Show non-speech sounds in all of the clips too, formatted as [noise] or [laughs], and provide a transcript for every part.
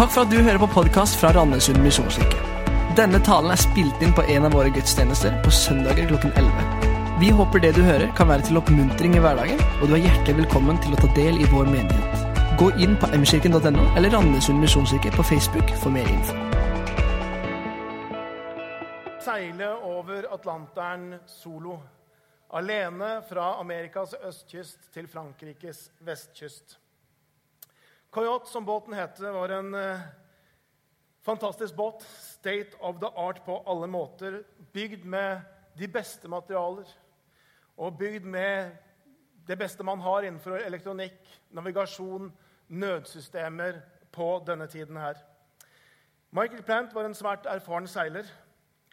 Takk for at du hører på podkast fra Randesund misjonskirke. Denne talen er spilt inn på en av våre gudstjenester på søndager klokken 11. Vi håper det du hører, kan være til oppmuntring i hverdagen, og du er hjertelig velkommen til å ta del i vår menighet. Gå inn på mkirken.no eller Randesund misjonskirke på Facebook for mer info. seile over Atlanteren solo. Alene fra Amerikas østkyst til Frankrikes vestkyst. Coyote, som båten heter, var en eh, fantastisk båt. State of the art på alle måter. Bygd med de beste materialer. Og bygd med det beste man har innenfor elektronikk, navigasjon, nødsystemer på denne tiden her. Michael Plant var en svært erfaren seiler.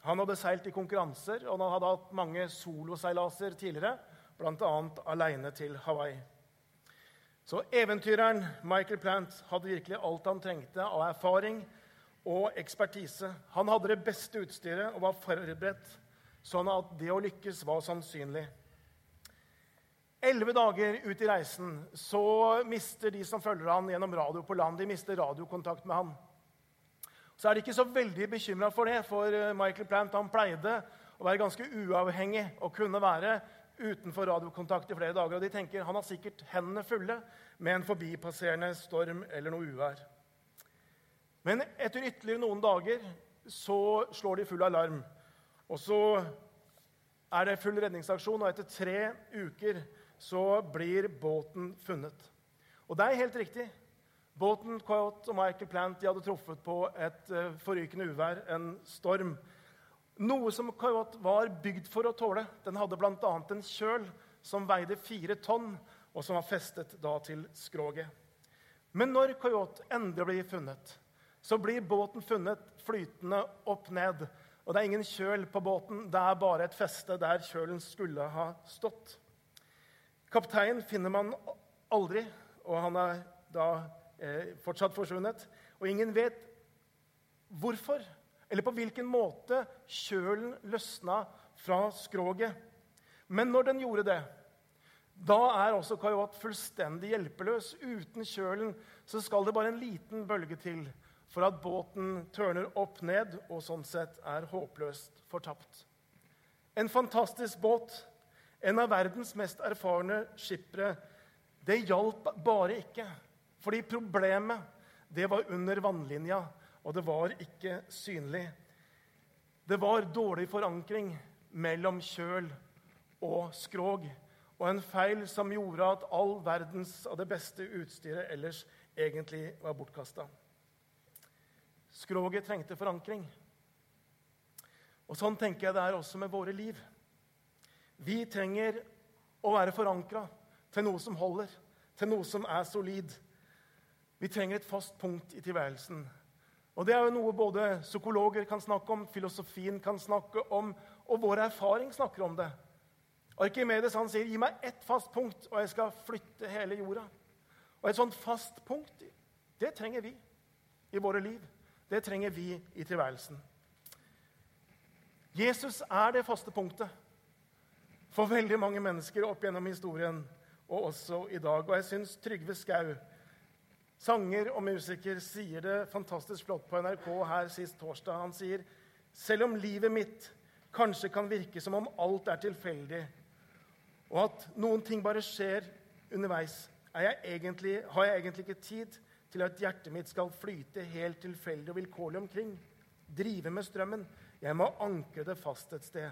Han hadde seilt i konkurranser, og han hadde hatt mange soloseilaser tidligere, bl.a. aleine til Hawaii. Så eventyreren Michael Plant hadde virkelig alt han trengte av erfaring og ekspertise. Han hadde det beste utstyret og var forberedt sånn at det å lykkes var sannsynlig. Elleve dager ut i reisen så mister de som følger han gjennom radio på land, de mister radiokontakt med han. Så er de ikke så veldig bekymra for det, for eh, Michael Plant han pleide å være ganske uavhengig og kunne være utenfor radiokontakt i flere dager. Og de tenker han har sikkert hendene fulle med en forbipasserende storm eller noe uvær. Men etter ytterligere noen dager så slår de full alarm. Og så er det full redningsaksjon, og etter tre uker så blir båten funnet. Og det er helt riktig. Båten Coyote og Michael Plant de hadde truffet på et uh, forrykende uvær, en storm. Noe som Coyote var bygd for å tåle. Den hadde bl.a. en kjøl som veide fire tonn, og som var festet da til skroget. Men når Coyote endelig blir funnet, så blir båten funnet flytende opp ned. Og det er ingen kjøl på båten, det er bare et feste der kjølen skulle ha stått. Kapteinen finner man aldri, og han er da eh, fortsatt forsvunnet. Og ingen vet hvorfor eller på hvilken måte kjølen løsna fra skroget. Men når den gjorde det, da er også Kajot fullstendig hjelpeløs. Uten kjølen så skal det bare en liten bølge til for at båten tørner opp ned og sånn sett er håpløst fortapt. En fantastisk båt, en av verdens mest erfarne skippere. Det hjalp bare ikke. Fordi problemet, det var under vannlinja, og det var ikke synlig. Det var dårlig forankring mellom kjøl og skrog. Og en feil som gjorde at all verdens av det beste utstyret ellers egentlig var bortkasta. Skroget trengte forankring. Og Sånn tenker jeg det er også med våre liv. Vi trenger å være forankra til noe som holder, til noe som er solid. Vi trenger et fast punkt i tilværelsen. Og Det er jo noe både psykologer kan snakke om, filosofien kan snakke om, og vår erfaring snakker om det. Arkimedes han sier, 'Gi meg ett fast punkt, og jeg skal flytte hele jorda'. Og Et sånt fast punkt, det trenger vi i våre liv. Det trenger vi i tilværelsen. Jesus er det faste punktet for veldig mange mennesker opp gjennom historien, og også i dag. Og jeg syns Trygve Skau Sanger og musiker sier det fantastisk flott på NRK her sist torsdag. Han sier selv om livet mitt kanskje kan virke som om alt er tilfeldig, og at noen ting bare skjer underveis, jeg egentlig, har jeg egentlig ikke tid til at hjertet mitt skal flyte helt tilfeldig og vilkårlig omkring. Drive med strømmen. Jeg må ankre det fast et sted.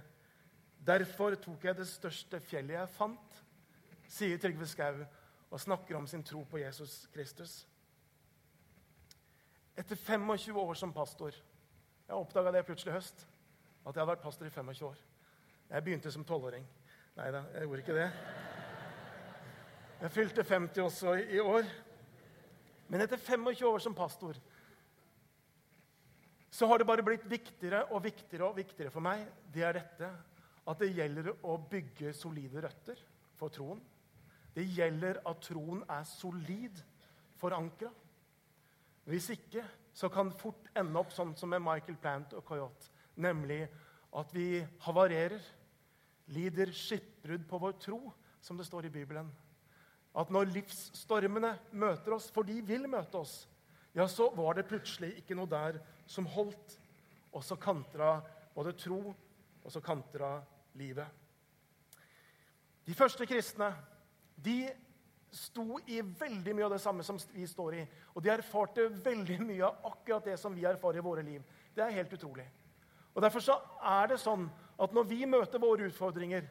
Derfor tok jeg det største fjellet jeg fant, sier Trygve Skau og snakker om sin tro på Jesus Kristus. Etter 25 år som pastor Jeg oppdaga det plutselig i høst. At jeg hadde vært pastor i 25 år. Jeg begynte som tolvåring. Nei da, jeg gjorde ikke det. Jeg fylte 50 også i år. Men etter 25 år som pastor så har det bare blitt viktigere og viktigere og viktigere for meg. Det er dette at det gjelder å bygge solide røtter for troen. Det gjelder at troen er solid forankra. Hvis ikke så kan det fort ende opp sånn som med Michael Plant og Coyote, nemlig at vi havarerer, lider skipbrudd på vår tro, som det står i Bibelen. At når livsstormene møter oss, for de vil møte oss, ja, så var det plutselig ikke noe der som holdt. Og så kantra både tro, og så kantra livet. De første kristne de sto i veldig mye av det samme som vi står i. Og de erfarte veldig mye av akkurat det som vi erfarer i våre liv. Det er helt utrolig. Og Derfor så er det sånn at når vi møter våre utfordringer,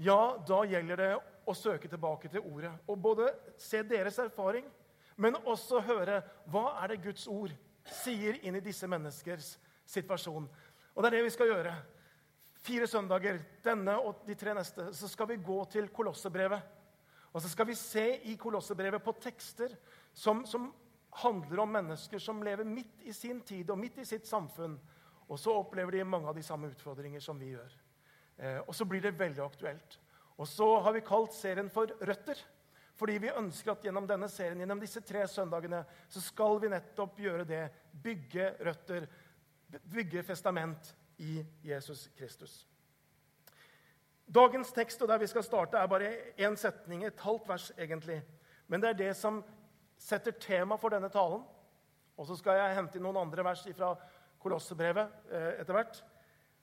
ja, da gjelder det å søke tilbake til ordet. Og både se deres erfaring, men også høre hva er det Guds ord sier inn i disse menneskers situasjon. Og det er det vi skal gjøre. Fire søndager, denne og de tre neste, så skal vi gå til Kolossebrevet. Og så skal vi se i Kolossebrevet på tekster som, som handler om mennesker som lever midt i sin tid og midt i sitt samfunn. Og så opplever de mange av de samme utfordringer som vi gjør. Eh, og så blir det veldig aktuelt. Og så har vi kalt serien for Røtter. Fordi vi ønsker at gjennom denne serien, gjennom disse tre søndagene, så skal vi nettopp gjøre det. Bygge røtter, bygge festament i Jesus Kristus. Dagens tekst og der vi skal starte, er bare én setning, et halvt vers egentlig. Men det er det som setter tema for denne talen. Og så skal jeg hente inn noen andre vers fra Kolossebrevet eh, etter hvert.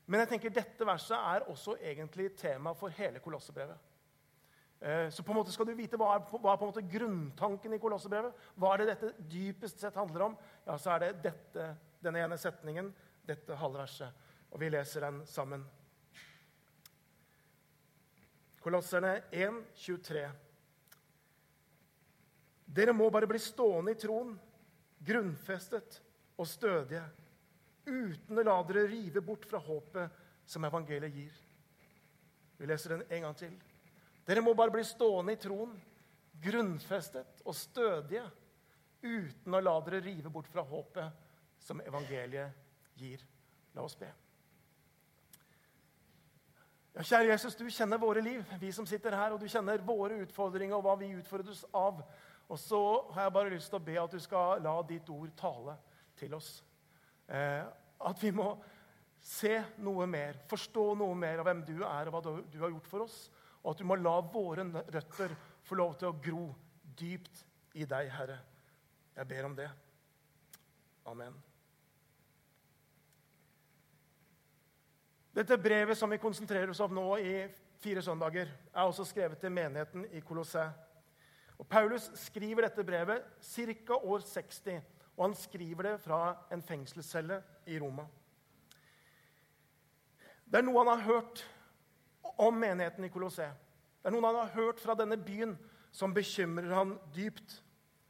Men jeg tenker dette verset er også egentlig tema for hele Kolossebrevet. Eh, så på en måte skal du vite hva er, hva er på en måte grunntanken i Kolossebrevet. Hva er det dette dypest sett handler om? Ja, så er det dette, denne ene setningen, dette halvverset. Og vi leser den sammen. Kolosserne 1, 23. Dere må bare bli stående i troen, grunnfestet og stødige, uten å la dere rive bort fra håpet som evangeliet gir. Vi leser den en gang til. Dere må bare bli stående i troen, grunnfestet og stødige, uten å la dere rive bort fra håpet som evangeliet gir. La oss be. Ja, kjære Jesus, du kjenner våre liv, vi som sitter her, og du kjenner våre utfordringer og hva vi utfordres av. Og så har jeg bare lyst til å be at du skal la ditt ord tale til oss. Eh, at vi må se noe mer, forstå noe mer av hvem du er, og hva du, har gjort for oss. Og at du må la våre røtter få lov til å gro dypt i deg, Herre. Jeg ber om det. Amen. Dette brevet som vi konsentrerer oss om nå i fire søndager, er også skrevet til menigheten i Colosset. Og Paulus skriver dette brevet ca. år 60, og han skriver det fra en fengselscelle i Roma. Det er noe han har hørt om menigheten i Colosset. Det er noe han har hørt fra denne byen som bekymrer han dypt.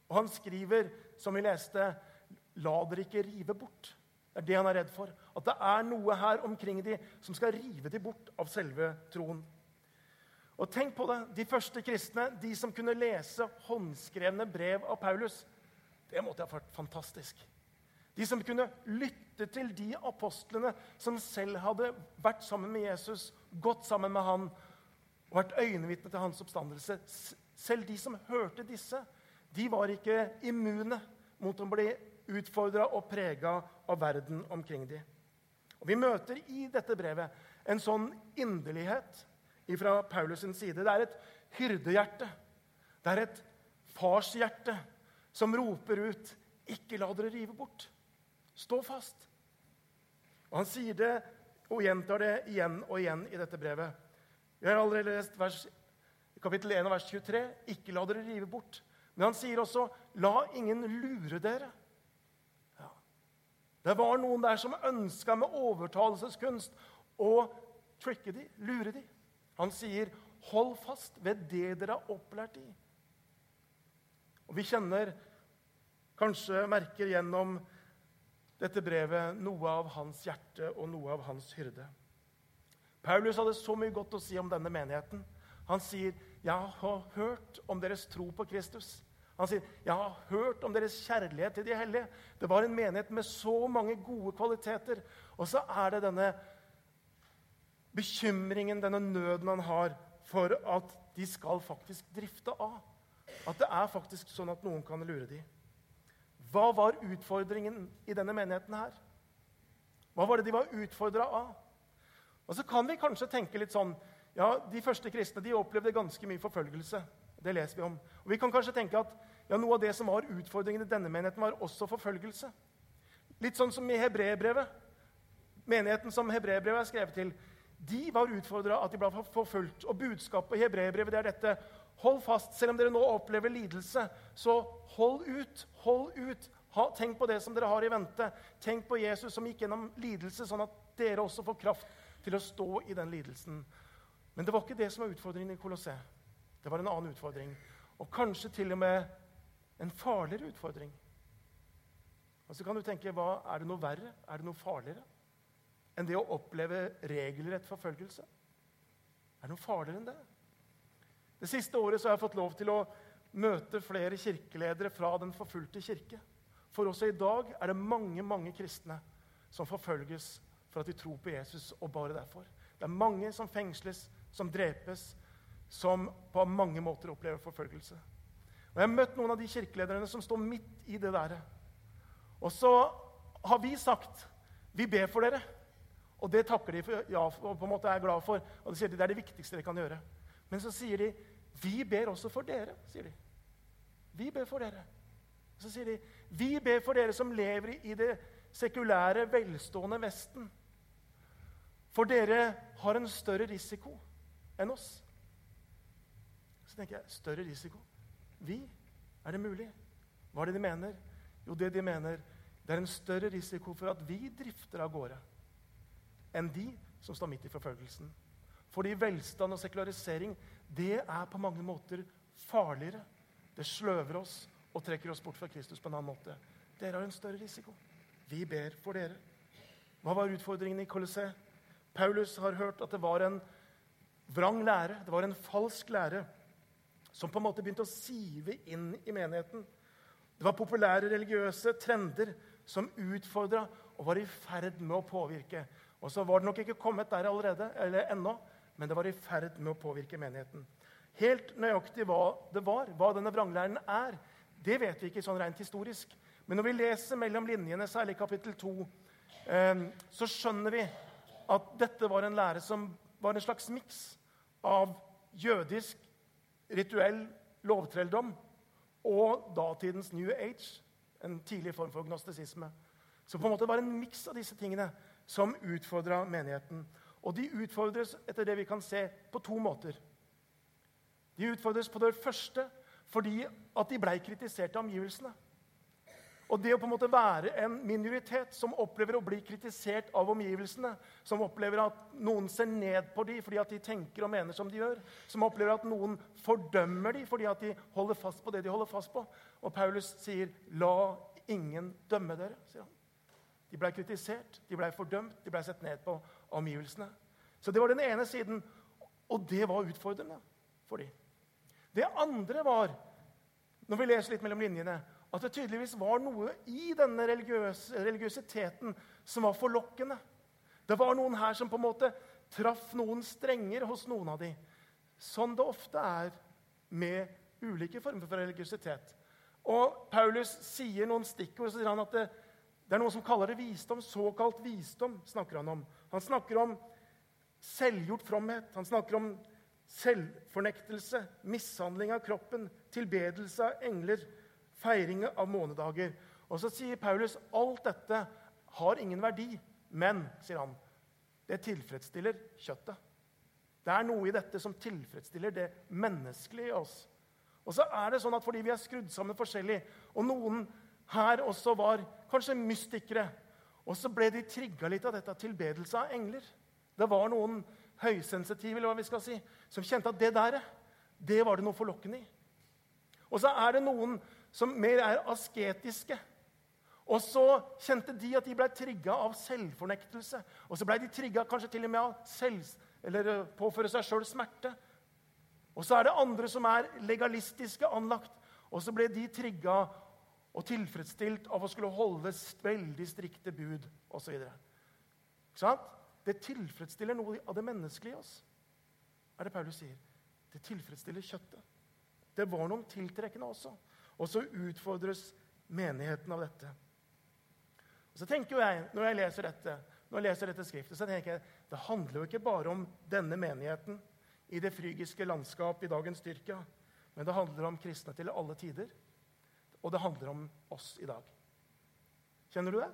Og han skriver, som vi leste, 'La dere ikke rive bort'. Det er det han er redd for. At det er noe her omkring de som skal rive de bort av selve troen. Og tenk på det, De første kristne, de som kunne lese håndskrevne brev av Paulus, det måtte ha vært fantastisk. De som kunne lytte til de apostlene som selv hadde vært sammen med Jesus, gått sammen med han og vært øyenvitne til hans oppstandelse. Selv de som hørte disse, de var ikke immune mot å bli utfordra og prega av verden omkring dem. Og Vi møter i dette brevet en sånn inderlighet fra Paulus' side. Det er et hyrdehjerte. Det er et farshjerte som roper ut 'Ikke la dere rive bort'. Stå fast. Og Han sier det og gjentar det igjen og igjen i dette brevet. Vi har allerede lest vers, kapittel 1 vers 23. 'Ikke la dere rive bort'. Men han sier også 'La ingen lure dere'. Det var noen der som ønska med overtalelseskunst å tricke de, lure de. Han sier, 'Hold fast ved det dere er opplært i'. Og Vi kjenner, kanskje merker gjennom dette brevet, noe av hans hjerte og noe av hans hyrde. Paulus hadde så mye godt å si om denne menigheten. Han sier, 'Jeg har hørt om deres tro på Kristus.' Han sier, 'Jeg har hørt om deres kjærlighet til de hellige.' Det var en menighet med så mange gode kvaliteter. Og så er det denne bekymringen, denne nøden han har for at de skal faktisk drifte av. At det er faktisk sånn at noen kan lure dem. Hva var utfordringen i denne menigheten her? Hva var det de var utfordra av? Og så kan vi kanskje tenke litt sånn Ja, de første kristne de opplevde ganske mye forfølgelse. Det leser vi om. Og Vi kan kanskje tenke at ja, noe av det som var utfordringen i denne menigheten, var også forfølgelse. Litt sånn som i hebreerbrevet. Menigheten som hebreerbrevet er skrevet til, de var utfordra at de ble forfulgt. Og budskapet i hebreerbrevet er dette. Hold fast, selv om dere nå opplever lidelse. Så hold ut, hold ut. Ha, tenk på det som dere har i vente. Tenk på Jesus som gikk gjennom lidelse, sånn at dere også får kraft til å stå i den lidelsen. Men det var ikke det som var utfordringen i Colosseum. Det var en annen utfordring. Og kanskje til og med en farligere utfordring. Og så kan du tenke, hva, Er det noe verre? Er det noe farligere enn det å oppleve regelrett forfølgelse? Er det noe farligere enn det? Det siste året har jeg fått lov til å møte flere kirkeledere fra den forfulgte kirke. For også i dag er det mange mange kristne som forfølges for at de tror på Jesus, og bare derfor. Det er mange som fengsles, som drepes, som på mange måter opplever forfølgelse. Og Jeg har møtt noen av de kirkelederne som står midt i det der. Og så har vi sagt vi ber for dere. Og det takker de for, ja, og på en måte er glad for. Og de sier det er det viktigste dere kan gjøre. Men så sier de vi ber også for dere. sier de. Vi ber for dere. Så sier de vi ber for dere som lever i det sekulære, velstående Vesten. For dere har en større risiko enn oss. Så tenker jeg større risiko. Vi? Er det mulig? Hva er det de mener? Jo, det de mener, det er en større risiko for at vi drifter av gårde, enn de som står midt i forfølgelsen. Fordi velstand og sekularisering det er på mange måter farligere. Det sløver oss og trekker oss bort fra Kristus på en annen måte. Dere har en større risiko. Vi ber for dere. Hva var utfordringen i Colosseum? Paulus har hørt at det var en vrang lære, det var en falsk lære, som på en måte begynte å sive inn i menigheten. Det var populære religiøse trender som utfordra og var i ferd med å påvirke. Og så var det nok ikke kommet der allerede, eller ennå, men det var i ferd med å påvirke menigheten. Helt nøyaktig hva det var, hva denne vranglæren er, det vet vi ikke sånn rent historisk. Men når vi leser mellom linjene, særlig kapittel 2, eh, så skjønner vi at dette var en lære som var en slags miks av jødisk rituell lovtrelldom og datidens New Age, en tidlig form for gnostisisme. Så på en måte var en miks av disse tingene som utfordra menigheten. Og de utfordres etter det vi kan se, på to måter. De utfordres på det første fordi at de ble kritisert av omgivelsene. Og det å på en måte være en minoritet som opplever å bli kritisert av omgivelsene, som opplever at noen ser ned på dem fordi at de tenker og mener som de gjør, som opplever at noen fordømmer dem fordi at de holder fast på det de holder fast på. Og Paulus sier, 'La ingen dømme dere', sier han. De ble kritisert, de ble fordømt, de ble sett ned på av omgivelsene. Så det var den ene siden, og det var utfordrende for dem. Det andre var, når vi leser litt mellom linjene, at det tydeligvis var noe i denne religiøs, religiøsiteten som var forlokkende. Det var noen her som på en måte traff noen strenger hos noen av dem. Sånn det ofte er med ulike former for religiøsitet. Og Paulus sier noen stikkord. så sier han at det, det er noen som kaller det visdom. Såkalt visdom snakker han om. Han snakker om selvgjort fromhet. Han snakker om selvfornektelse, mishandling av kroppen, tilbedelse av engler feiring av månedager. Og så sier Paulus alt dette har ingen verdi, men sier han, det tilfredsstiller kjøttet. Det er noe i dette som tilfredsstiller det menneskelige i oss. Og så er det sånn at Fordi vi er skrudd sammen forskjellig, og noen her også var kanskje mystikere, og så ble de trigga litt av dette tilbedelse av engler. Det var noen høysensitive eller hva vi skal si, som kjente at det der det var det noe forlokkende i. Og så er det noen som mer er asketiske. Og så kjente de at de ble trigga av selvfornektelse. Og så ble de trigga kanskje til og med av selv, eller eh, påføre seg sjøl smerte. Og så er det andre som er legalistiske anlagt. Og så ble de trigga og tilfredsstilt av å skulle holde veldig strikte bud osv. Det tilfredsstiller noe av det menneskelige i oss, er det Paulus sier. Det tilfredsstiller kjøttet. Det var noen tiltrekkende også. Og så utfordres menigheten av dette. Og så tenker jeg, Når jeg leser dette, når jeg leser dette skriftet, så tenker jeg det handler jo ikke bare om denne menigheten i det frygiske landskap i dagens Tyrkia. Men det handler om kristne til alle tider, og det handler om oss i dag. Kjenner du det?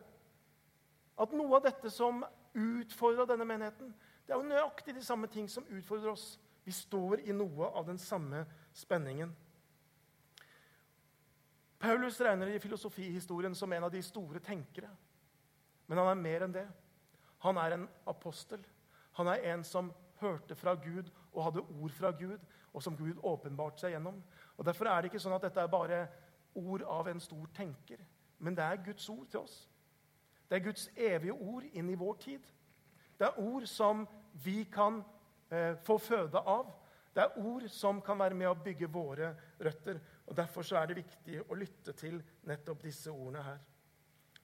At noe av dette som utfordra denne menigheten, det er jo nøyaktig de samme ting som utfordrer oss. Vi står i noe av den samme spenningen. Paulus regner i filosofihistorien som en av de store tenkere. Men han er mer enn det. Han er en apostel. Han er en som hørte fra Gud og hadde ord fra Gud, og som Gud åpenbarte seg gjennom. Og Derfor er det ikke sånn at dette er bare ord av en stor tenker, men det er Guds ord til oss. Det er Guds evige ord inn i vår tid. Det er ord som vi kan eh, få føde av. Det er ord som kan være med å bygge våre røtter. Og Derfor er det viktig å lytte til nettopp disse ordene her.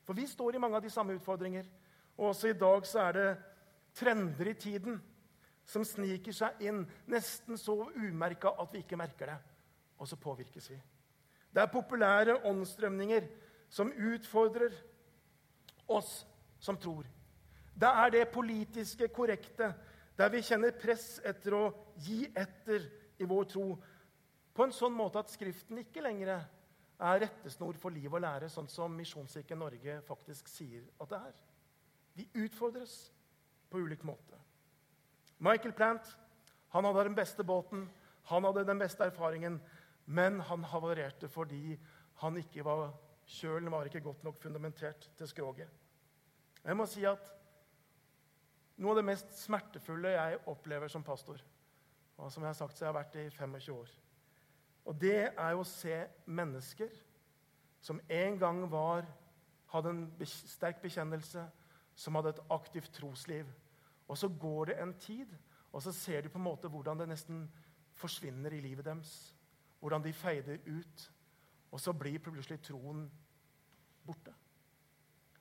For vi står i mange av de samme utfordringer. Og også i dag så er det trender i tiden som sniker seg inn, nesten så umerka at vi ikke merker det. Og så påvirkes vi. Det er populære åndsstrømninger som utfordrer oss som tror. Det er det politiske korrekte, der vi kjenner press etter å gi etter i vår tro på en sånn måte at Skriften ikke lenger er rettesnor for liv og lære, sånn som Misjonskirken Norge faktisk sier at det er. De utfordres på ulik måte. Michael Plant han hadde den beste båten, han hadde den beste erfaringen, men han havarerte fordi han ikke var, kjølen var ikke godt nok fundamentert til skroget. Jeg må si at noe av det mest smertefulle jeg opplever som pastor, og som jeg har sagt så jeg har vært i 25 år, og det er jo å se mennesker som en gang var, hadde en sterk bekjennelse, som hadde et aktivt trosliv. Og så går det en tid, og så ser du på en måte hvordan det nesten forsvinner i livet deres. Hvordan de feider ut. Og så blir plutselig troen borte.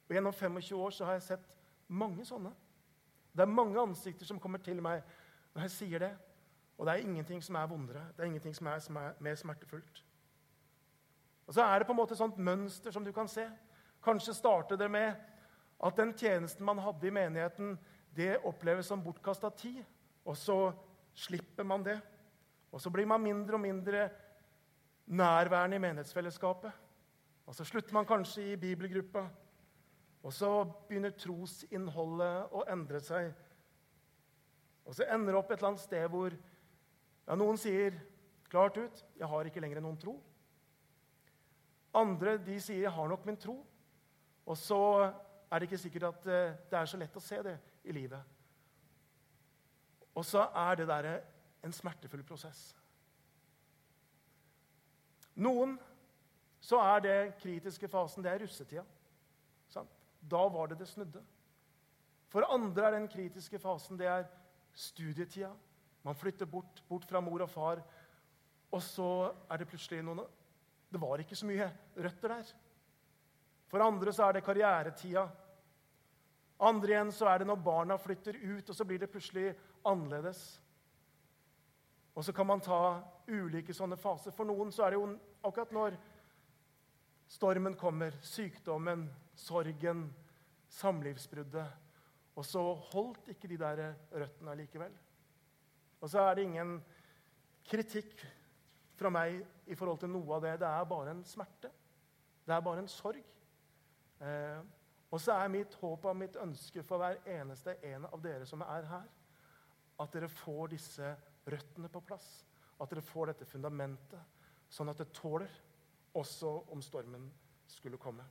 Og Gjennom 25 år så har jeg sett mange sånne. Det er mange ansikter som kommer til meg når jeg sier det. Og det er ingenting som er vondere, det er ingenting som er, som er mer smertefullt. Og Så er det på en måte et sånt mønster som du kan se. Kanskje starter det med at den tjenesten man hadde i menigheten, det oppleves som bortkasta tid. Og så slipper man det. Og så blir man mindre og mindre nærværende i menighetsfellesskapet. Og så slutter man kanskje i bibelgruppa. Og så begynner trosinnholdet å endre seg. Og så ender det opp et eller annet sted hvor ja, noen sier klart ut 'Jeg har ikke lenger noen tro'. Andre de sier 'Jeg har nok min tro'. Og så er det ikke sikkert at eh, det er så lett å se det i livet. Og så er det der en smertefull prosess. Noen så er det kritiske fasen det er russetida. Sant? Da var det det snudde. For andre er den kritiske fasen det er studietida. Man flytter bort, bort fra mor og far, og så er det plutselig noen Det var ikke så mye røtter der. For andre så er det karrieretida. Andre igjen så er det når barna flytter ut, og så blir det plutselig annerledes. Og så kan man ta ulike sånne faser. For noen så er det jo akkurat når stormen kommer, sykdommen, sorgen, samlivsbruddet. Og så holdt ikke de der røttene likevel. Og så er det ingen kritikk fra meg i forhold til noe av det. Det er bare en smerte. Det er bare en sorg. Eh, og så er mitt håp og mitt ønske for hver eneste en av dere som er her, at dere får disse røttene på plass. At dere får dette fundamentet, sånn at det tåler også om stormen skulle komme.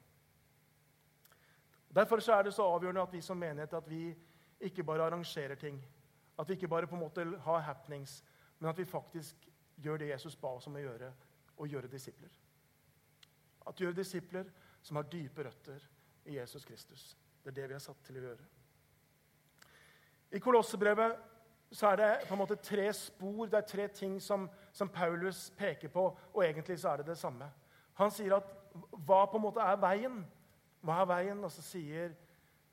Derfor er det så avgjørende at vi som menighet at vi ikke bare arrangerer ting. At vi ikke bare på en måte har happenings, men at vi faktisk gjør det Jesus ba oss om å gjøre, og gjøre disipler. At gjøre disipler som har dype røtter i Jesus Kristus. Det er det vi er satt til å gjøre. I Kolossebrevet så er det på en måte tre spor, det er tre ting som, som Paulus peker på, og egentlig så er det det samme. Han sier at hva på en måte er veien? Hva er veien? Og så sier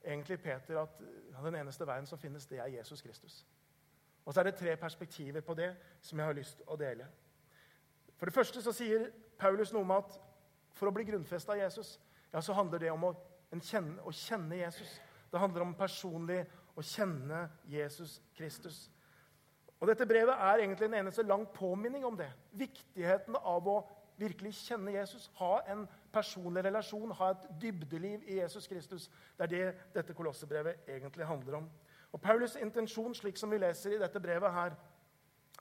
egentlig Peter at den eneste veien som finnes, det er Jesus Kristus. Og så er det tre perspektiver på det som jeg har lyst til å dele. For det første så sier Paulus noe om at for å bli grunnfesta av Jesus, ja, så handler det om å kjenne, å kjenne Jesus. Det handler om personlig å kjenne Jesus Kristus. Og Dette brevet er egentlig en eneste lang påminning om det. Viktigheten av å virkelig kjenne Jesus, ha en personlig relasjon, ha et dybdeliv i Jesus Kristus. Det er det dette kolossebrevet egentlig handler om. Og Paulus' intensjon, slik som vi leser i dette brevet her,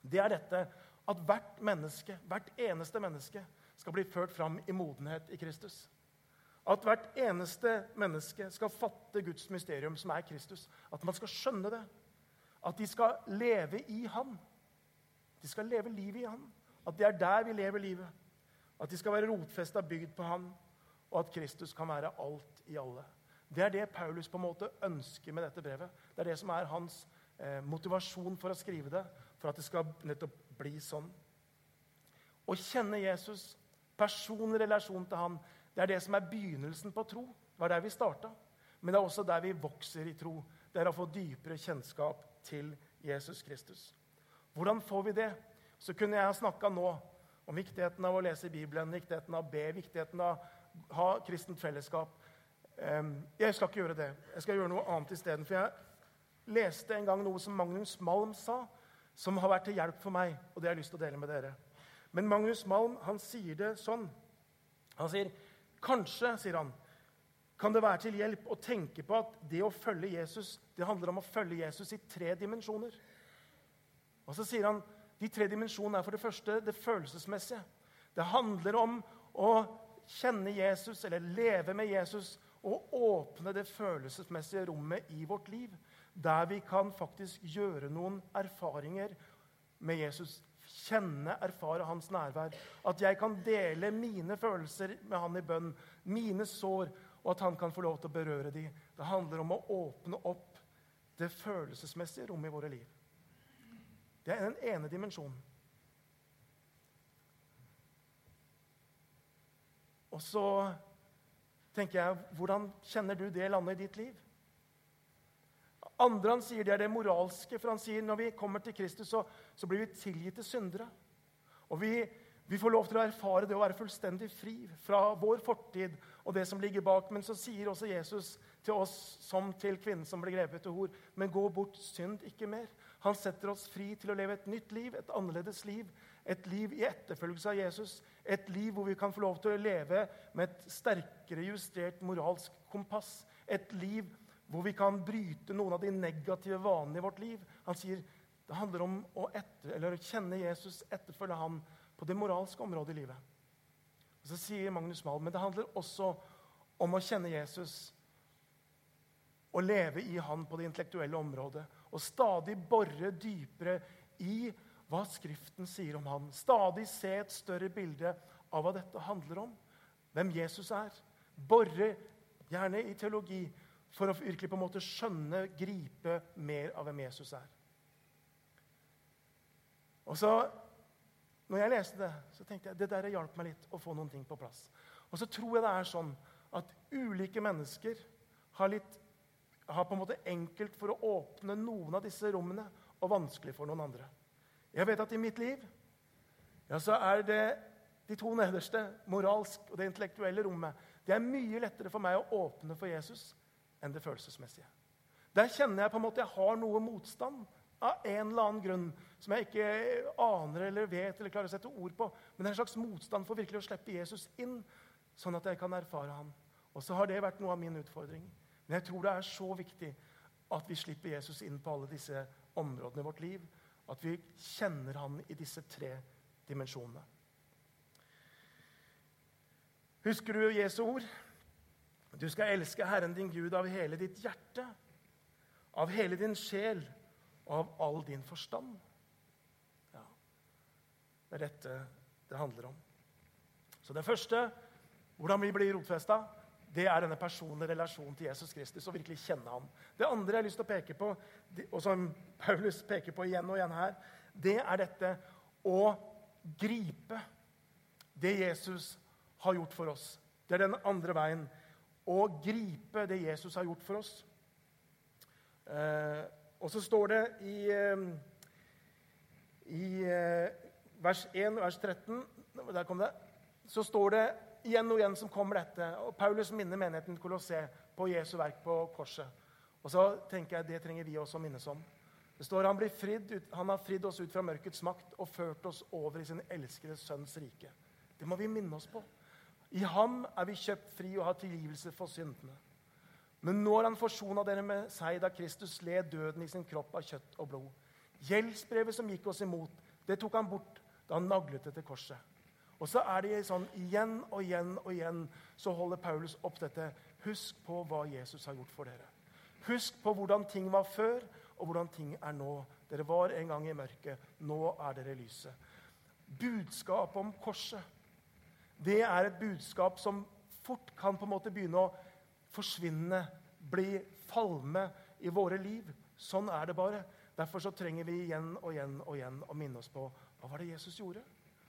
det er dette at hvert menneske, hvert eneste menneske skal bli ført fram i modenhet i Kristus. At hvert eneste menneske skal fatte Guds mysterium, som er Kristus. At man skal skjønne det. At de skal leve i Han. De skal leve livet i Han. At det er der vi lever livet. At de skal være rotfesta, bygd på Han. Og at Kristus kan være alt i alle. Det er det Paulus på en måte ønsker med dette brevet. Det er det som er hans eh, motivasjon for å skrive det. For at det skal nettopp bli sånn. Å kjenne Jesus, personlig relasjon til Han, det er det som er begynnelsen på tro. Det var der vi starta. Men det er også der vi vokser i tro. Det er å få dypere kjennskap til Jesus Kristus. Hvordan får vi det? Så kunne jeg ha snakka nå om viktigheten av å lese Bibelen, viktigheten av å be, viktigheten av å ha kristent fellesskap. Jeg skal ikke gjøre det. Jeg skal gjøre noe annet isteden. For jeg leste en gang noe som Magnus Malm sa, som har vært til hjelp for meg, og det har jeg lyst til å dele med dere. Men Magnus Malm han sier det sånn. Han sier kanskje sier han, kan det være til hjelp å tenke på at det å følge Jesus det handler om å følge Jesus i tre dimensjoner. Og så sier han de tre dimensjonene er for det første det følelsesmessige. Det handler om å kjenne Jesus eller leve med Jesus og åpne det følelsesmessige rommet i vårt liv. Der vi kan faktisk gjøre noen erfaringer med Jesus. Kjenne, erfare hans nærvær. At jeg kan dele mine følelser med han i bønn. Mine sår og at han kan få lov til å berøre dem. Det handler om å åpne opp det følelsesmessige rommet i våre liv. Det er den ene dimensjonen. Og så tenker jeg Hvordan kjenner du det landet i ditt liv? Andre han sier det er det moralske, for han sier når vi kommer til Kristus, så, så blir vi tilgitt til syndere. Og vi, vi får lov til å erfare det å være fullstendig fri fra vår fortid og det som ligger bak. Men så sier også Jesus til oss som til kvinnen som ble grepet til hor, men gå bort, synd ikke mer. Han setter oss fri til å leve et nytt liv, et annerledes liv. Et liv i etterfølgelse av Jesus. Et liv hvor vi kan få lov til å leve med et sterkere justert moralsk kompass. Et liv hvor vi kan bryte noen av de negative vanene i vårt liv. Han sier det handler om å etter, kjenne Jesus, etterfølge ham på det moralske området i livet. Og Så sier Magnus Malm men det handler også om å kjenne Jesus og leve i han på det intellektuelle området. Og stadig bore dypere i hva Skriften sier om han. Stadig se et større bilde av hva dette handler om. Hvem Jesus er. Bore gjerne i teologi for å virkelig på en måte skjønne, gripe mer av hvem Jesus er. Og så når jeg leste det, så tenkte jeg det der hjalp meg litt å få noen ting på plass. Og så tror jeg det er sånn at ulike mennesker har, litt, har på en måte enkelt for å åpne noen av disse rommene og vanskelig for noen andre. Jeg vet at i mitt liv ja, så er det de to nederste, moralsk og det intellektuelle rommet, det er mye lettere for meg å åpne for Jesus enn det følelsesmessige. Der kjenner jeg på en måte jeg har noe motstand av en eller annen grunn som jeg ikke aner eller vet eller klarer å sette ord på. Men det er en slags motstand for virkelig å slippe Jesus inn, sånn at jeg kan erfare ham. Og så har det vært noe av min utfordring. Men jeg tror det er så viktig at vi slipper Jesus inn på alle disse områdene i vårt liv. At vi kjenner han i disse tre dimensjonene. Husker du Jesu ord? Du skal elske Herren din Gud av hele ditt hjerte, av hele din sjel og av all din forstand. Ja, Det er dette det handler om. Så det første, hvordan vi blir rotfesta, det er denne personlige relasjonen til Jesus Kristus. og virkelig kjenne ham. Det andre jeg har lyst til å peke på, og som Paulus peker på igjen og igjen her, det er dette å gripe det Jesus har gjort for oss. Det er den andre veien. Å gripe det Jesus har gjort for oss. Eh, og så står det i, eh, i eh, vers 1, vers 13 Der kom det. Så står det igjen og igjen som kommer dette. og Paulus minner menigheten til på Jesu verk på korset. Og så tenker jeg det trenger vi også minnes om. Det står han, fridd han har fridd oss ut fra mørkets makt og ført oss over i sin elskede sønns rike. Det må vi minne oss på. I ham er vi kjøpt fri og har tilgivelse for syndene. Men nå har han forsona dere med seg da Kristus led døden i sin kropp av kjøtt og blod. Gjeldsbrevet som gikk oss imot, det tok han bort da han naglet det til korset. Og så er det sånn igjen og igjen og igjen så holder Paulus opp dette. Husk på hva Jesus har gjort for dere. Husk på hvordan ting var før, og hvordan ting er nå. Dere var en gang i mørket. Nå er dere lyset. Budskapet om korset det er et budskap som fort kan på en måte begynne å forsvinne, bli falme i våre liv. Sånn er det bare. Derfor så trenger vi igjen og igjen og igjen å minne oss på hva var det Jesus gjorde.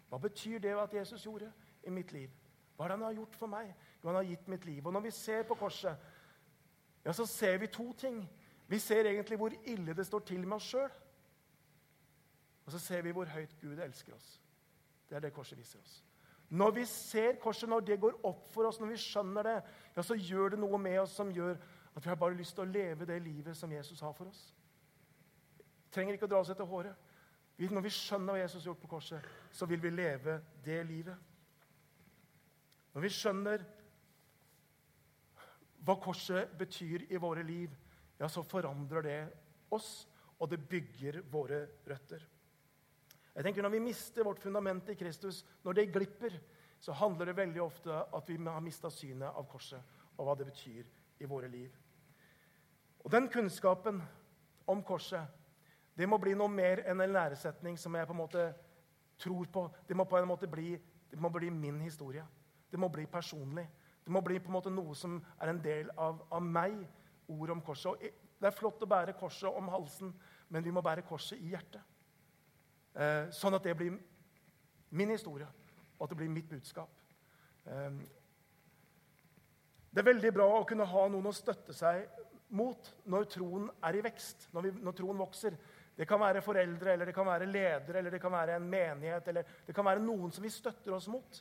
Hva betyr det at Jesus gjorde i mitt liv? Hva er det han har gjort for meg? Jo, han har gitt mitt liv. Og når vi ser på korset, ja, så ser vi to ting. Vi ser egentlig hvor ille det står til med oss sjøl. Og så ser vi hvor høyt Gud elsker oss. Det er det korset viser oss. Når vi ser korset, når det går opp for oss, når vi skjønner det, ja, så gjør det noe med oss som gjør at vi har bare lyst til å leve det livet som Jesus har for oss. Trenger ikke å dra oss etter håret. Når vi skjønner hva Jesus har gjort på korset, så vil vi leve det livet. Når vi skjønner hva korset betyr i våre liv, ja, så forandrer det oss, og det bygger våre røtter. Jeg tenker Når vi mister vårt fundament i Kristus, når det glipper, så handler det veldig ofte at vi har mista synet av korset og hva det betyr i våre liv. Og Den kunnskapen om korset det må bli noe mer enn en læresetning som jeg på en måte tror på. Det må på en måte bli, det må bli min historie. Det må bli personlig. Det må bli på en måte noe som er en del av, av meg ord om korset. Og det er flott å bære korset om halsen, men vi må bære korset i hjertet. Eh, sånn at det blir min historie, og at det blir mitt budskap. Eh, det er veldig bra å kunne ha noen å støtte seg mot når troen er i vekst, når, vi, når troen vokser. Det kan være foreldre, eller det kan være ledere, eller det kan være en menighet, eller det kan være noen som vi støtter oss mot.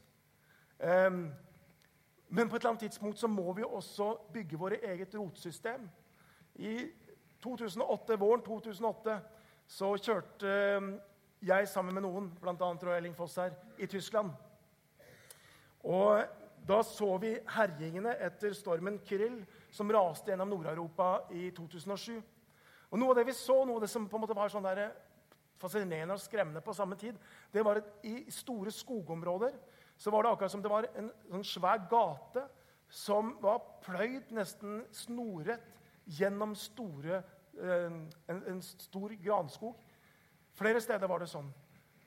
Um, men på et eller annet tidspunkt så må vi også bygge våre eget rotsystem. I 2008, våren 2008 så kjørte eh, jeg sammen med noen, bl.a. Roy Elling Foss her, i Tyskland. Og da så vi herjingene etter stormen Kyrill, som raste gjennom Nord-Europa i 2007. Og Noe av det vi så, noe av det som på en måte var sånn der fascinerende og skremmende på samme tid, det var at i store skogområder så var det akkurat som det var en sånn svær gate som var pløyd nesten snorrett gjennom store, eh, en, en, stor granskog. Flere steder var det sånn.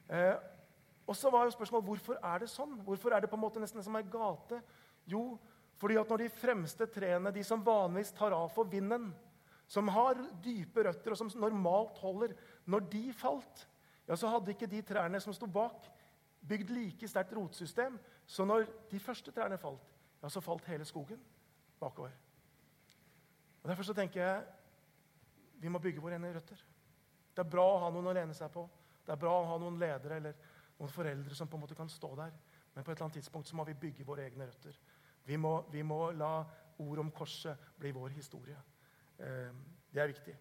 Eh, og så var jo spørsmålet hvorfor er det sånn? Hvorfor er det på en måte nesten som ei gate? Jo, fordi at når de fremste trærne, de som vanligvis tar av for vinden, som har dype røtter, og som normalt holder, når de falt, ja, så hadde ikke de trærne som sto bak, bygd like sterkt rotsystem. Så når de første trærne falt, ja, så falt hele skogen bakover. Og Derfor så tenker jeg vi må bygge våre egne røtter. Det er bra å ha noen å lene seg på. Det er bra å ha noen ledere eller noen foreldre som på en måte kan stå der. Men på et eller annet tidspunkt så må vi bygge våre egne røtter. Vi må, vi må la ord om korset bli vår historie. Eh, det er viktig.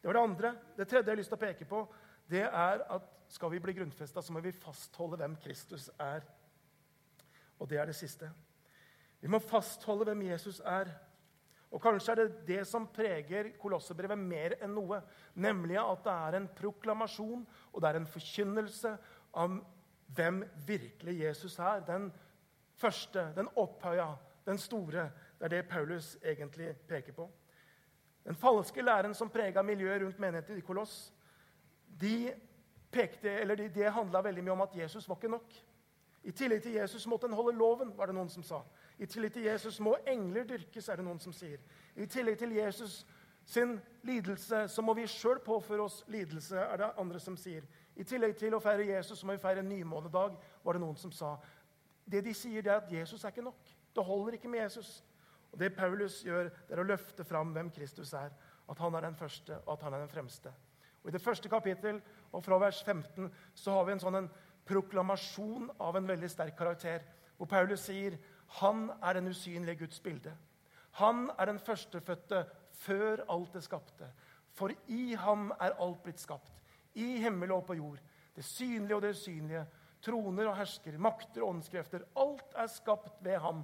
Det var det andre. Det tredje jeg har lyst til å peke på, det er at skal vi bli grunnfesta, så må vi fastholde hvem Kristus er. Og det er det siste. Vi må fastholde hvem Jesus er. Og Kanskje er det det som preger Kolossebrevet mer enn noe. Nemlig at det er en proklamasjon og det er en forkynnelse om hvem virkelig Jesus er. Den første, den opphøya, den store. Det er det Paulus egentlig peker på. Den falske læren som prega miljøet rundt menigheten i Koloss, de pekte, det de handla veldig mye om at Jesus var ikke nok. I tillegg til Jesus måtte en holde loven, var det noen som sa. I tillegg til Jesus må engler dyrkes, er det noen som sier. I tillegg til Jesus sin lidelse så må vi sjøl påføre oss lidelse, er det andre som sier. I tillegg til å feire Jesus så må vi feire nymånedag, var det noen som sa. Det de sier, det er at Jesus er ikke nok. Det holder ikke med Jesus. Og Det Paulus gjør, det er å løfte fram hvem Kristus er. At han er den første, og at han er den fremste. Og I det første kapittel og fra vers 15 så har vi en sånn en proklamasjon av en veldig sterk karakter, hvor Paulus sier han er den usynlige Guds bilde. Han er den førstefødte før alt det skapte. For i ham er alt blitt skapt, i himmel og på jord. Det synlige og det usynlige, troner og hersker, makter og åndskrefter. Alt er skapt ved ham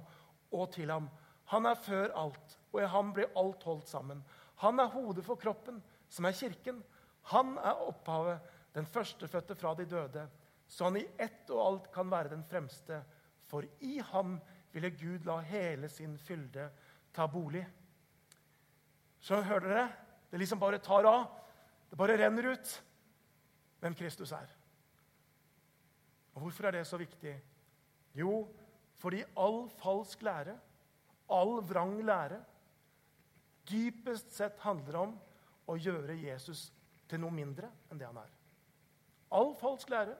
og til ham. Han er før alt, og i ham blir alt holdt sammen. Han er hodet for kroppen, som er kirken. Han er opphavet, den førstefødte fra de døde, så han i ett og alt kan være den fremste. For i ham ville Gud la hele sin fylde ta bolig. Så hører dere? Det liksom bare tar av. Det bare renner ut hvem Kristus er. Og Hvorfor er det så viktig? Jo, fordi all falsk lære, all vrang lære, dypest sett handler om å gjøre Jesus til noe mindre enn det han er. All falsk lære,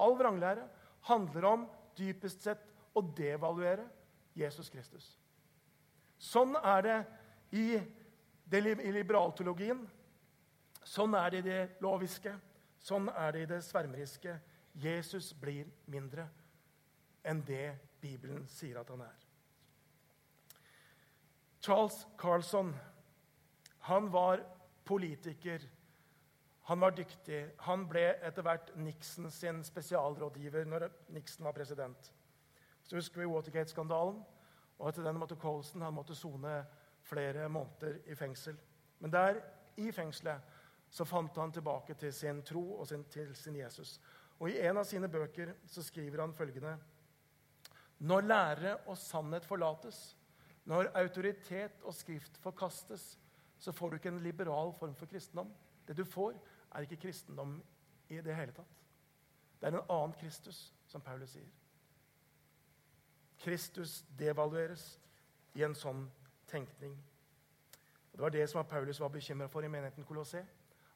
all vranglære, handler om dypest sett å devaluere Jesus Kristus. Sånn er det i, det, i liberalteologien. Sånn er det i det loviske. Sånn er det i det svermeriske. Jesus blir mindre enn det Bibelen sier at han er. Charles Carlson han var politiker. Han var dyktig. Han ble etter hvert Nixon sin spesialrådgiver når Nixon var president. Så husker vi Watergate-skandalen. Og etter den måtte Colson han måtte sone flere måneder i fengsel. Men der, i fengselet, så fant han tilbake til sin tro og sin, til sin Jesus. Og I en av sine bøker så skriver han følgende.: Når lære og sannhet forlates, når autoritet og skrift forkastes, så får du ikke en liberal form for kristendom. Det du får, er ikke kristendom i det hele tatt. Det er en annen Kristus, som Paulus sier. Kristus devalueres i en sånn tenkning. Og det var det som Paulus var bekymra for i menigheten Kolossé.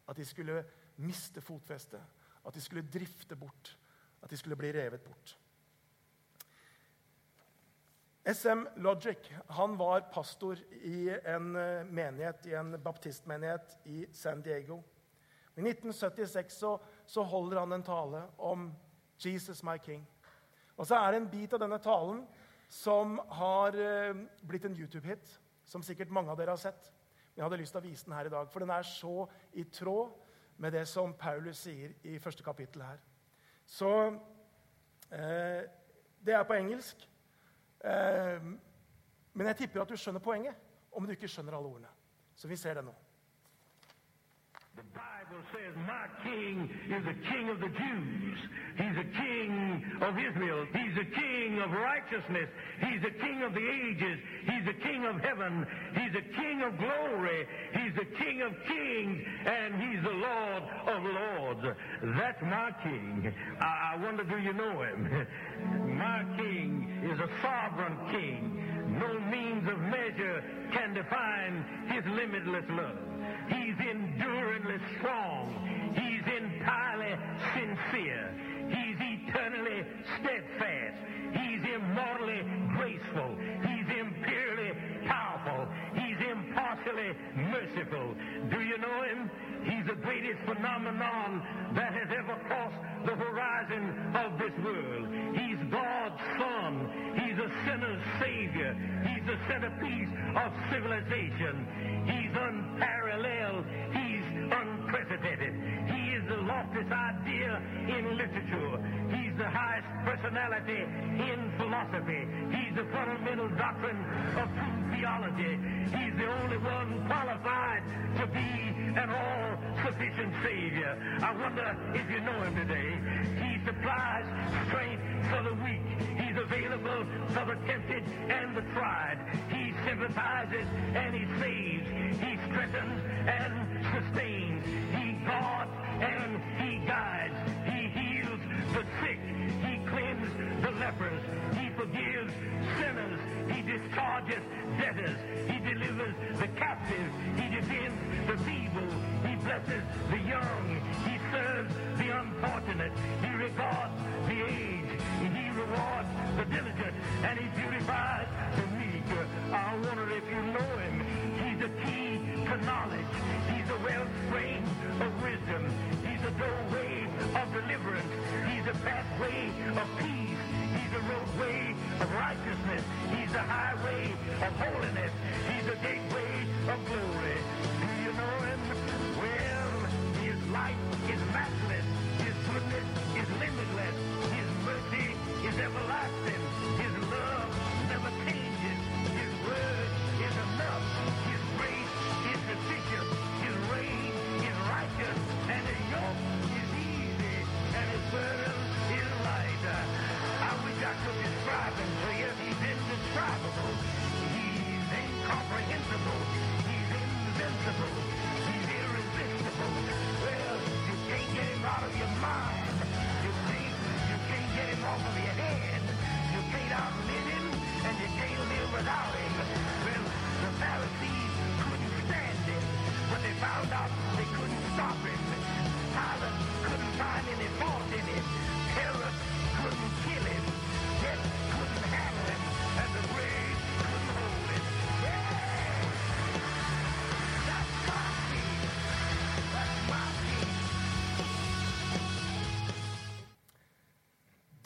At de skulle miste fotfestet, at de skulle drifte bort, at de skulle bli revet bort. SM Logic han var pastor i en eh, menighet, i en baptistmenighet i San Diego. I 1976 så, så holder han en tale om 'Jesus my King'. Og så er det en bit av denne talen som har eh, blitt en YouTube-hit, som sikkert mange av dere har sett. Men jeg hadde lyst til å vise den her i dag, for den er så i tråd med det som Paulus sier i første kapittel her. Så eh, Det er på engelsk. The Bible says, My king is the king of the Jews. He's a king of Israel. He's a king of righteousness. He's a king of the ages. He's a king of heaven. He's a king of glory. He's the king of kings. And he's the Lord of lords. That's my king. I, I wonder, do you know him? [laughs] my king is a sovereign king. No means of measure can define his limitless love. He's enduringly strong. He's entirely sincere. He's eternally steadfast. He's immortally graceful. He's imperially powerful. He's impartially merciful. Do you know him? He's the greatest phenomenon that has ever crossed the horizon of this world. Of civilization. He's unparalleled. He's unprecedented. He is the loftiest idea in literature. He's the highest personality in philosophy. He's the fundamental doctrine of true theology. He's the only one qualified to be an all-sufficient Savior. I wonder if you know him today. He supplies strength for the weak. The tempted and the tried. He sympathizes and he saves. He strengthens and sustains. He guards and he guides. He heals the sick. He cleanses the lepers. He forgives sinners. He discharges debtors. He delivers the captive. He defends the feeble. He blesses the young. He serves the unfortunate. He regards the aged. He rewards the diligent, and he beautifies.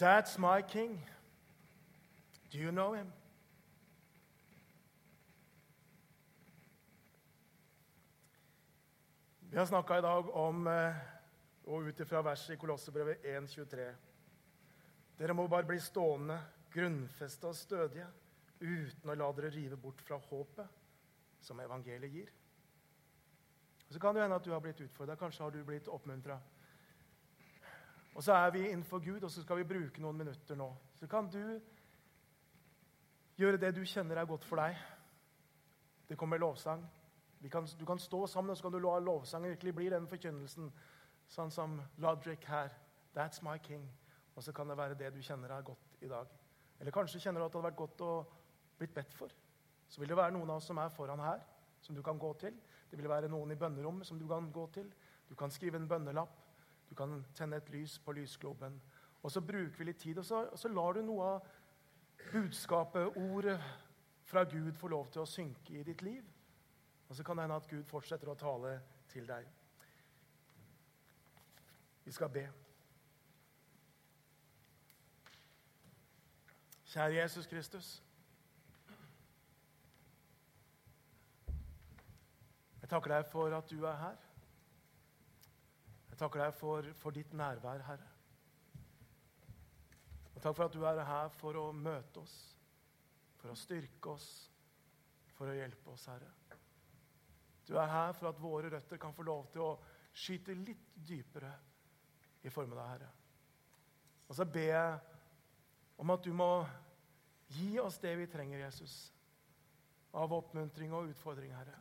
That's my king. Do you know him? Vi har snakka i dag om, eh, og ut ifra verset i Kolossebrevet 1,23 Dere må bare bli stående, grunnfesta og stødige, uten å la dere rive bort fra håpet som evangeliet gir. Og Så kan det hende at du har blitt utfordra. Kanskje har du blitt oppmuntra. Og så er vi innenfor Gud, og så skal vi bruke noen minutter nå. Så kan du gjøre det du kjenner er godt for deg. Det kommer lovsang. Kan, du kan stå sammen, og så kan du la lovsangen virkelig bli den forkynnelsen. Sånn som Lodrick her. That's my king. Og så kan det være det du kjenner er godt i dag. Eller kanskje kjenner du at det hadde vært godt å blitt bedt for. Så vil det være noen av oss som er foran her, som du kan gå til. Det vil være noen i bønnerommet som du kan gå til. Du kan skrive en bønnelapp. Du kan tenne et lys på lysgloben. Og så bruker vi litt tid, og så, og så lar du noe av budskapet, ordet fra Gud, få lov til å synke i ditt liv. Og så kan det hende at Gud fortsetter å tale til deg. Vi skal be. Kjære Jesus Kristus. Jeg takker deg for at du er her. Takker deg for, for ditt nærvær, Herre. Og takk for at du er her for å møte oss, for å styrke oss, for å hjelpe oss, Herre. Du er her for at våre røtter kan få lov til å skyte litt dypere i formiddag, Herre. Og så ber jeg om at du må gi oss det vi trenger, Jesus, av oppmuntring og utfordring, Herre.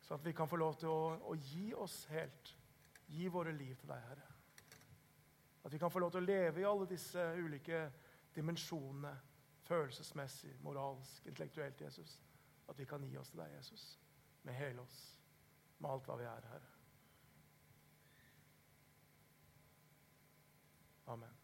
Så at vi kan få lov til å, å gi oss helt. Gi våre liv til deg, Herre. At vi kan få lov til å leve i alle disse ulike dimensjonene. Følelsesmessig, moralsk, intellektuelt, Jesus. At vi kan gi oss til deg, Jesus. Med hele oss. Med alt hva vi er, Herre. Amen.